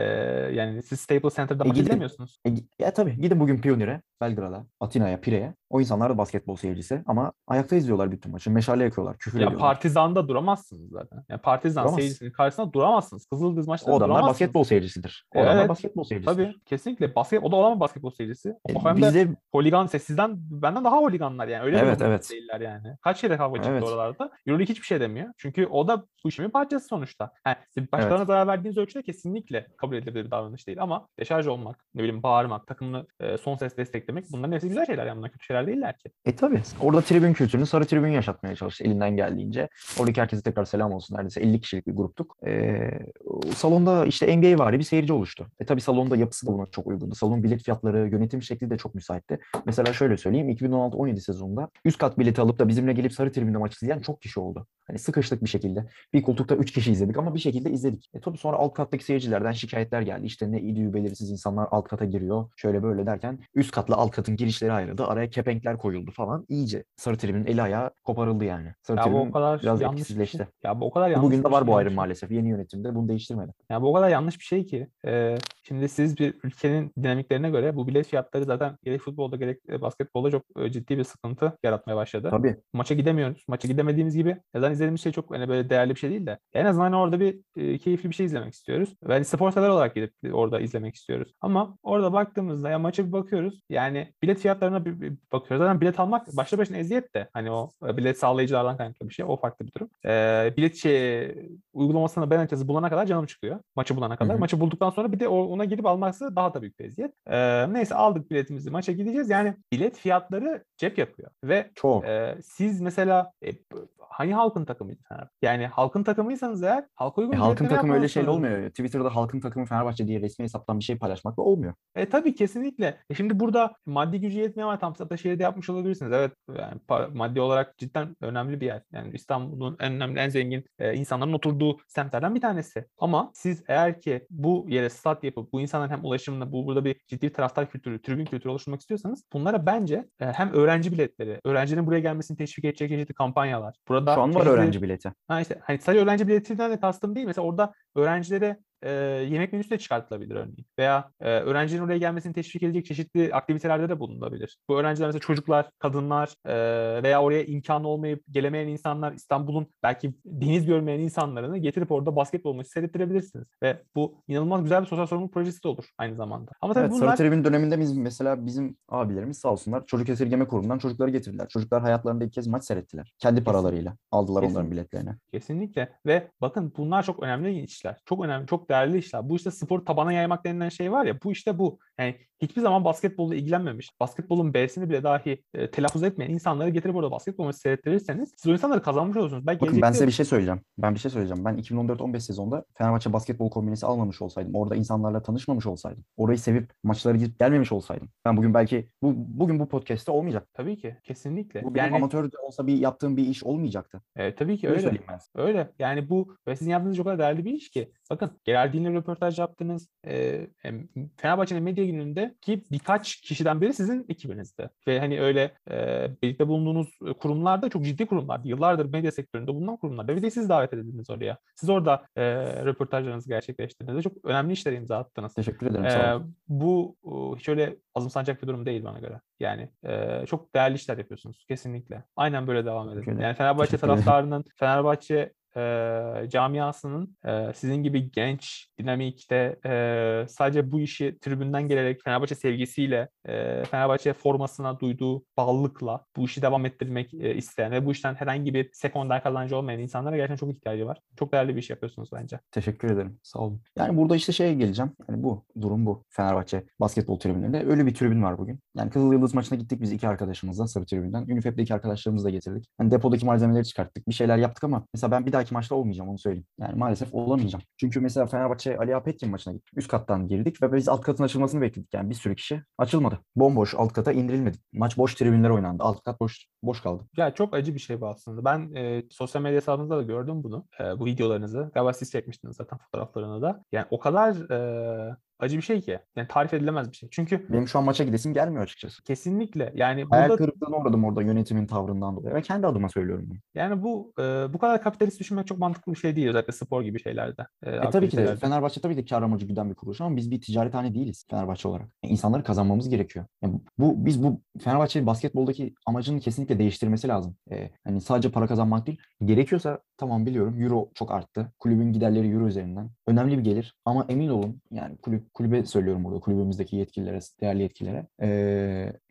yani siz Staples Center'da E, maç izlemiyorsunuz. E, ya tabii gidin bugün Pionir'e, Belgrad'a, Atina'ya, Pire'ye. O insanlar da basketbol seyircisi ama ayakta izliyorlar bütün maçı. Meşale yakıyorlar, küfür Ya ediyorlar. Partizan'da duramazsınız zaten. Yani Partizan Duramaz. seyircisinin karşısında duramazsınız. Kızıldız maçta O adamlar duramazsınız. basketbol seyircisidir. O adamlar Evet. basketbol seyircisidir. Tabii kesinlikle. Basket, o da olan basketbol seyircisi. E, O hem de bizde holigan ise sizden benden daha holiganlar yani. Öyle Evet, evet. değiller yani. Kaç kere kavga çıktı Evet. oralarda. Euroleague hiçbir şey demiyor. Çünkü o da bu işin bir parçası sonuçta. Yani siz başkalarına Evet. zarar verdiğiniz ölçüde kesinlikle kabul edilebilir bir davranış değil. Ama deşarj olmak, ne bileyim bağırmak, takımını e, son ses desteklemek bunların hepsi güzel şeyler. Yani bunlar kötü şeyler değiller ki. E tabii. Orada tribün kültürünü sarı tribün yaşatmaya çalıştı elinden geldiğince. Oradaki herkese tekrar selam olsun. Neredeyse 50 kişilik bir gruptuk. E, salonda işte NBA vari bir seyirci oluştu. E tabii salonda yapısı da buna çok uygundu. Salon bilet fiyatları, yönetim şekli de çok müsaitti. Mesela şöyle söyleyeyim. 2016-17 sezonunda üst kat bileti alıp da bizimle gelip sarı tribünde maç izleyen çok kişi oldu. Hani sıkıştık bir şekilde. Bir koltukta 3 kişi izledik ama bir şekilde izledik. E tabii sonra alt kattaki seyircilerden şikayetler geldi. İşte ne idüğü belirsiz insanlar alt kata giriyor. Şöyle böyle derken üst katla alt katın girişleri ayrıldı. Araya kepenkler koyuldu falan. İyice sarı tribünün eli ayağı koparıldı yani. Sarı Ya bu tribün o kadar biraz yanlış etkisizleşti. şey. Ya bu o kadar yanlış Bugün de var bu şey ayrım maalesef. Yeni yönetimde bunu değiştirmedi. Ya bu o kadar yanlış bir şey ki. e, şimdi siz bir ülkenin dinamiklerine göre bu bilet fiyatları zaten gerek futbolda gerek e, basketbolda çok e, ciddi bir sıkıntı yaratmaya başladı. Tabii. Maça gidemiyoruz. Maça gidemediğimiz gibi neden izlediğimiz şey çok hani böyle değerli bir şey değil de en azından hani orada bir e, keyifli bir şey izlemek istiyoruz. Ve hani spor olarak gidip orada izlemek istiyoruz. Ama orada baktığımızda ya maça bir bakıyoruz. Yani bilet fiyatlarına bir, bir bakıyoruz. Zaten bilet almak başlı başına eziyet de. Hani o e, bilet sağlayıcılardan kaynaklı bir şey. O farklı bir durum. E, bilet şey uygulamasına ben açısı bulana kadar canım çıkıyor. Maçı bulana kadar. hı. Maçı bulduktan sonra bir de ona girip alması daha da büyük bir eziyet. E, neyse aldık biletimizi. Maça gideceğiz. Yani bilet fiyatları cep yapıyor. Ve Çok. ee, siz mesela e, hangi halkın Fenerbahçe? Yani halkın takımıysanız eğer halka uygun E, halkın takımı öyle yapmalısınız. olmuyor. Twitter'da halkın takımı Fenerbahçe diye resmi hesaptan bir şey paylaşmakla olmuyor. E tabii kesinlikle. E şimdi burada maddi gücü yetmiyor ama tam Ataşehir'de yapmış olabilirsiniz. Evet yani maddi olarak cidden önemli bir yer. Yani İstanbul'un en önemli, en zengin e, insanların oturduğu semtlerden bir tanesi. Ama siz eğer ki bu yere stat yapıp bu insanların hem ulaşımında bu burada bir ciddi taraftar kültürü, tribün kültürü oluşturmak istiyorsanız bunlara bence e, hem öğrenci biletleri, öğrencilerin buraya gelmesini teşvik edecek çeşitli kampanyalar. Burada Şu an var çeşitli- öğrenci bileti. Ha işte hani sadece öğrenci biletinden de kastım değil. Mesela orada öğrencilere e, yemek menüsü de çıkartılabilir örneğin. Veya e, öğrencilerin oraya gelmesini teşvik edecek çeşitli aktivitelerde de bulunulabilir. Bu öğrenciler mesela çocuklar, kadınlar e, veya oraya imkanı olmayıp gelemeyen insanlar, İstanbul'un belki deniz görmeyen insanlarını getirip orada basketbol maçı seyrettirebilirsiniz. Ve bu inanılmaz güzel bir sosyal sorumluluk projesi de olur aynı zamanda. Ama tabii Evet, bunlar... Sarı Tribün döneminde biz mesela bizim abilerimiz sağ olsunlar çocuk esirgeme kurumundan çocukları getirdiler. Çocuklar hayatlarında ilk kez maç seyrettiler. Kendi paralarıyla aldılar onların Kesinlikle. biletlerini. Kesinlikle ve bakın bunlar çok önemli işler. Çok önemli, çok değerli işler. Bu işte spor tabana yaymak denilen şey var ya bu işte bu. Yani hiçbir zaman basketbolla ilgilenmemiş, basketbolun B'sini bile dahi e, telaffuz etmeyen insanları getirip orada basketbol maçı seyrettirirseniz siz o insanları kazanmış olursunuz. Belki Bakın ben size bir şey söyleyeceğim. Ben bir şey söyleyeceğim. Ben 2014-15 sezonda Fenerbahçe basketbol kombinesi almamış olsaydım, orada insanlarla tanışmamış olsaydım, orayı sevip maçlara gidip gelmemiş olsaydım. Ben bugün belki bu bugün bu podcast'te olmayacak. Tabii ki, kesinlikle. Bu benim yani amatör de olsa bir yaptığım bir iş olmayacaktı. e, tabii ki Öyle öyle. Öyle. Yani bu ve sizin yaptığınız o kadar değerli bir iş ki Bakın Geraldin'le röportaj yaptınız. E, Fenerbahçe'nin medya gününde ki birkaç kişiden biri sizin ekibinizde. Ve hani öyle e, birlikte bulunduğunuz kurumlar da çok ciddi kurumlar. Yıllardır medya sektöründe bulunan kurumlar. Ve bir de siz davet edildiniz oraya. Siz orada e, röportajlarınızı gerçekleştirdiniz. Çok önemli işler imza attınız. Teşekkür ederim. Olun. bu e, hiç öyle azımsanacak bir durum değil bana göre. Yani e, çok değerli işler yapıyorsunuz kesinlikle. Aynen böyle devam edin. Yani Fenerbahçe taraftarının, Fenerbahçe e, camiasının e, sizin gibi genç, dinamikte e, sadece bu işi tribünden gelerek Fenerbahçe sevgisiyle, e, Fenerbahçe formasına duyduğu bağlılıkla bu işi devam ettirmek e, isteyen ve bu işten herhangi bir sekonder kazancı olmayan insanlara gerçekten çok ihtiyacı var. Çok değerli bir iş yapıyorsunuz bence. Teşekkür ederim. Sağ olun. Yani burada işte şeye geleceğim. Yani bu durum bu. Fenerbahçe basketbol tribünlerinde. Öyle bir tribün var bugün. Yani Kızıl Yıldız maçına gittik biz iki arkadaşımızla Sarı tribünden. Unifep'te iki arkadaşlarımızı da getirdik. Hani depodaki malzemeleri çıkarttık. Bir şeyler yaptık ama mesela ben bir dahaki maçta olmayacağım onu söyleyeyim. Yani maalesef olamayacağım. Çünkü mesela Fenerbahçe Ali Apetkin maçına gittik. Üst kattan girdik ve biz alt katın açılmasını bekledik. Yani bir sürü kişi açılmadı. Bomboş alt kata indirilmedi. Maç boş tribünler oynandı. Alt kat boş boş kaldı. Ya çok acı bir şey bu aslında. Ben e, sosyal medya hesabınızda da gördüm bunu. E, bu videolarınızı. Galiba siz çekmiştiniz zaten fotoğraflarını da. Yani o kadar e, acı bir şey ki. Yani tarif edilemez bir şey. Çünkü Benim şu an maça gidesim gelmiyor açıkçası. kesinlikle yani Hayal burada kırıklığına uğradım orada yönetimin tavrından dolayı. Ve kendi adıma söylüyorum bunu. yani bu e, bu kadar kapitalist düşünmek çok mantıklı bir şey değil özellikle spor gibi şeylerde. E, E tabii ki de aktivitelerde. Fenerbahçe tabii ki kar amacı güden bir kuruluş ama biz bir ticarethane değiliz Fenerbahçe olarak. Yani insanları kazanmamız gerekiyor. Yani bu biz bu Fenerbahçe basketboldaki amacını kesinlikle değiştirmesi lazım. E, hani sadece para kazanmak değil. Gerekiyorsa tamam biliyorum euro çok arttı. Kulübün giderleri euro üzerinden. Önemli bir gelir ama emin olun yani kulüp kulübe söylüyorum burada kulübümüzdeki yetkililere, değerli yetkililere. E,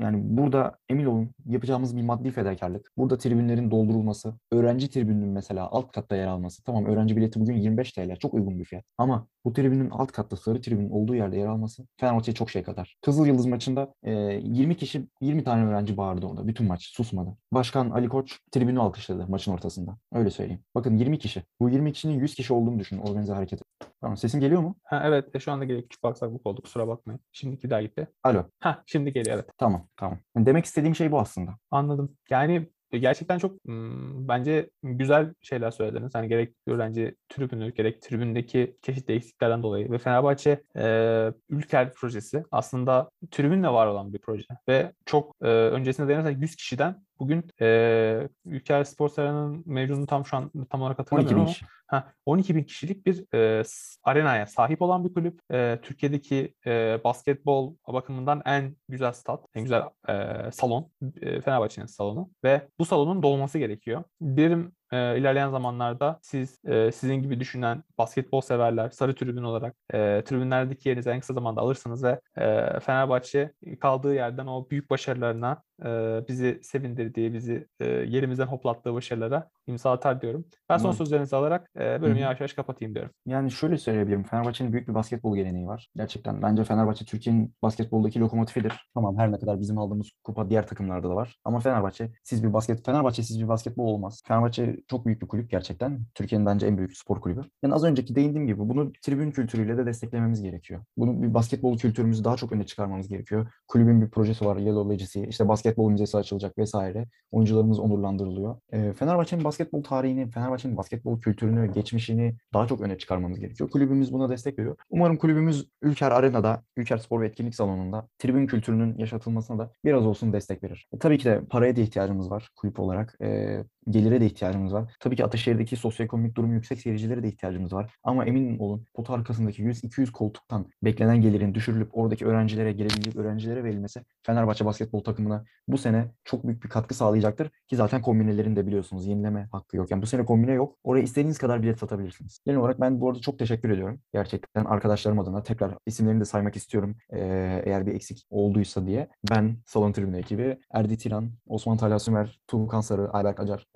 yani burada emin olun yapacağımız bir maddi fedakarlık. Burada tribünlerin doldurulması, öğrenci tribününün mesela alt katta yer alması. Tamam öğrenci bileti bugün 25 TL çok uygun bir fiyat. Ama bu tribünün alt katta sarı tribünün olduğu yerde yer alması Fenerbahçe'ye çok şey kadar. Kızıl Yıldız maçında e, 20 kişi 20 tane öğrenci bağırdı orada bütün maç susmadı. Başkan Ali Koç tribünü alkışladı maçın ortasında. Öyle söyleyeyim. Bakın 20 kişi. Bu 20 kişinin 100 kişi olduğunu düşünün organize hareketi. Tamam sesim geliyor mu? Ha, evet e, şu anda geliyor. Küçük bir aksaklık oldu kusura bakmayın. Şimdiki daha gitti. Alo. Ha şimdi geliyor evet. Tamam tamam. Demek istediğim şey bu aslında. Anladım. Yani gerçekten çok hmm, bence güzel şeyler söylediniz. Hani gerek öğrenci tribünü, gerek tribündeki çeşitli eksiklerden dolayı ve Fenerbahçe e, Ülker projesi aslında tribünle var olan bir proje ve çok e, öncesinde dayanırsak 100 kişiden bugün e, Ülker Spor Sarayı'nın mevcudunu tam şu an tam olarak 12 hatırlamıyorum bin ama. Ha, 12 bin kişilik bir e, arenaya sahip olan bir kulüp. E, Türkiye'deki e, basketbol bakımından en güzel stat, en güzel e, salon, e, Fenerbahçe'nin salonu ve bu salonun dolması gerekiyor. Dilerim e, ilerleyen zamanlarda siz e, sizin gibi düşünen basketbol severler sarı tribün olarak e, tribünlerdeki yerinizi en kısa zamanda alırsınız ve e, Fenerbahçe kaldığı yerden o büyük başarılarına e, bizi sevindirdiği, bizi e, yerimizden hoplattığı başarılara imza atar diyorum. Ben son sözlerinizi alarak e, bölümü yavaş yavaş kapatayım diyorum. Yani şöyle söyleyebilirim. Fenerbahçe'nin büyük bir basketbol geleneği var. Gerçekten bence Fenerbahçe Türkiye'nin basketboldaki lokomotifidir. Tamam her ne kadar bizim aldığımız kupa diğer takımlarda da var. Ama Fenerbahçe siz bir basket Fenerbahçe siz bir basketbol olmaz. Fenerbahçe çok büyük bir kulüp gerçekten. Türkiye'nin bence en büyük spor kulübü. Yani az önceki değindiğim gibi bunu tribün kültürüyle de desteklememiz gerekiyor. Bunu bir basketbol kültürümüzü daha çok öne çıkarmamız gerekiyor. Kulübün bir projesi var. Yellow Legacy. işte basketbol müzesi açılacak vesaire. Oyuncularımız onurlandırılıyor. Ee, Fenerbahçe'nin basketbol tarihini, Fenerbahçe'nin basketbol kültürünü, geçmişini daha çok öne çıkarmamız gerekiyor. Kulübümüz buna destek veriyor. Umarım kulübümüz Ülker Arena'da, Ülker Spor ve Etkinlik Salonu'nda tribün kültürünün yaşatılmasına da biraz olsun destek verir. E, tabii ki de paraya da ihtiyacımız var kulüp olarak. E, gelire de ihtiyacımız var. Tabii ki Ataşehir'deki sosyoekonomik durumu yüksek seyircilere de ihtiyacımız var. Ama emin olun pot arkasındaki 100-200 koltuktan beklenen gelirin düşürülüp oradaki öğrencilere, gelebilecek öğrencilere verilmesi Fenerbahçe basketbol takımına bu sene çok büyük bir katkı sağlayacaktır. Ki zaten kombinelerin de biliyorsunuz yenileme hakkı yok. Yani bu sene kombine yok. Oraya istediğiniz kadar bilet satabilirsiniz. Genel olarak ben bu arada çok teşekkür ediyorum. Gerçekten arkadaşlarım adına tekrar isimlerini de saymak istiyorum. Ee, eğer bir eksik olduysa diye. Ben Salon Tribünü ekibi, Erdi Tiran, Osman Talha Sümer, Tuğkan Sarı, Ayberk Acar,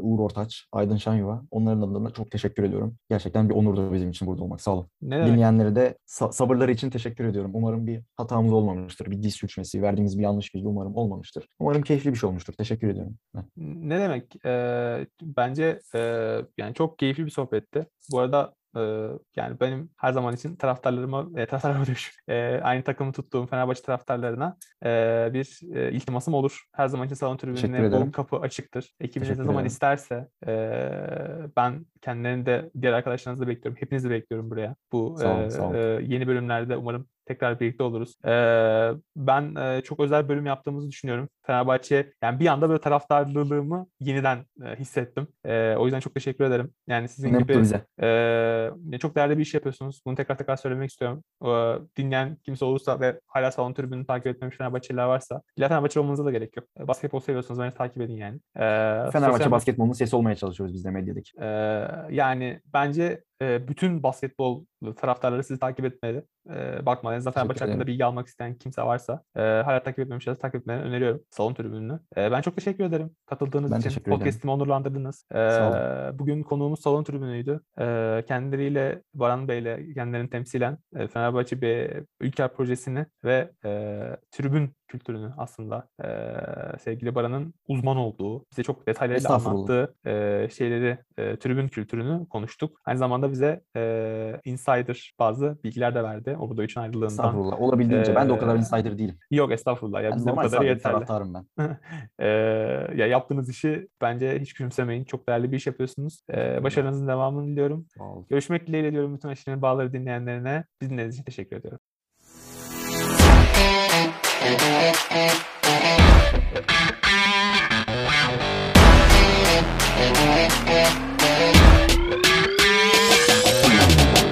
Uğur Ortaç, Aydın Şanyuva. Onların adına çok teşekkür ediyorum. Gerçekten bir onurdu bizim için burada olmak. Sağ olun. Ne demek? Dinleyenlere de sa- sabırları için teşekkür ediyorum. Umarım bir hatamız olmamıştır. Bir diz sürçmesi, verdiğimiz bir yanlış bilgi umarım olmamıştır. Umarım keyifli bir şey olmuştur. Teşekkür ediyorum. Ben. Ne demek? Ee, bence e, yani çok keyifli bir sohbetti. Bu arada E, yani benim her zaman için taraftarlarıma, e, taraftarlarıma diyor, <laughs> e, aynı takımı tuttuğum Fenerbahçe taraftarlarına e, bir e, iltimasım olur. Her zaman için salon tribününe bol kapı açıktır. Ekibiniz ne zaman isterse e, ben kendilerini de diğer arkadaşlarınızı da bekliyorum. Hepinizi bekliyorum buraya. Bu Sağ olun, e, sağ olun. e, yeni bölümlerde umarım tekrar birlikte oluruz. Ee, ben e, çok özel bölüm yaptığımızı düşünüyorum. Fenerbahçe yani bir anda böyle taraftarlılığımı yeniden e, hissettim. E, o yüzden çok teşekkür ederim. Yani sizin Ne gibi bize. e, çok değerli bir iş yapıyorsunuz. Bunu tekrar tekrar söylemek istiyorum. E, dinleyen kimse olursa ve hala salon tribününü takip etmemiş Fenerbahçeliler varsa illa Fenerbahçe olmanıza da gerek yok. E, basketbol seviyorsanız beni takip edin yani. E, Fenerbahçe sosyal- basketbolunun sesi olmaya çalışıyoruz biz de medyadaki. ee, yani bence e, bütün basketbol taraftarları sizi takip etmeli. Bakmadan zaten Fenerbahçe hakkında bilgi almak isteyen kimse varsa e, hala takip etmemişlerse takip etmelerini öneriyorum. Salon tribününü. Ben çok teşekkür ederim katıldığınız Ben için. Podcast'imi onurlandırdınız. Bugün konuğumuz salon tribünüydü. Ee, kendileriyle Baran Bey'le kendilerini temsilen e, Fenerbahçe bir Ülker projesini ve e, tribün kültürünü aslında e, sevgili Baran'ın uzman olduğu, bize çok detaylarıyla anlattığı e, şeyleri, e, tribün kültürünü konuştuk. Aynı zamanda bize e, insider bazı bilgiler de verdi. O burada üçün ayrılığından. Estağfurullah. Olabildiğince. ben de o kadar Ee, insider değilim. Yok estağfurullah ya Ben bize sadık bir yeterli. taraftarım ben. <laughs> Ee, ya yaptığınız işi bence hiç küçümsemeyin. Çok değerli bir iş yapıyorsunuz. Ee, başarınızın devamını diliyorum. Görüşmek dileğiyle diyorum bütün Aşırı Bağları dinleyenlerine. Biz dinlediğiniz için teşekkür ediyorum.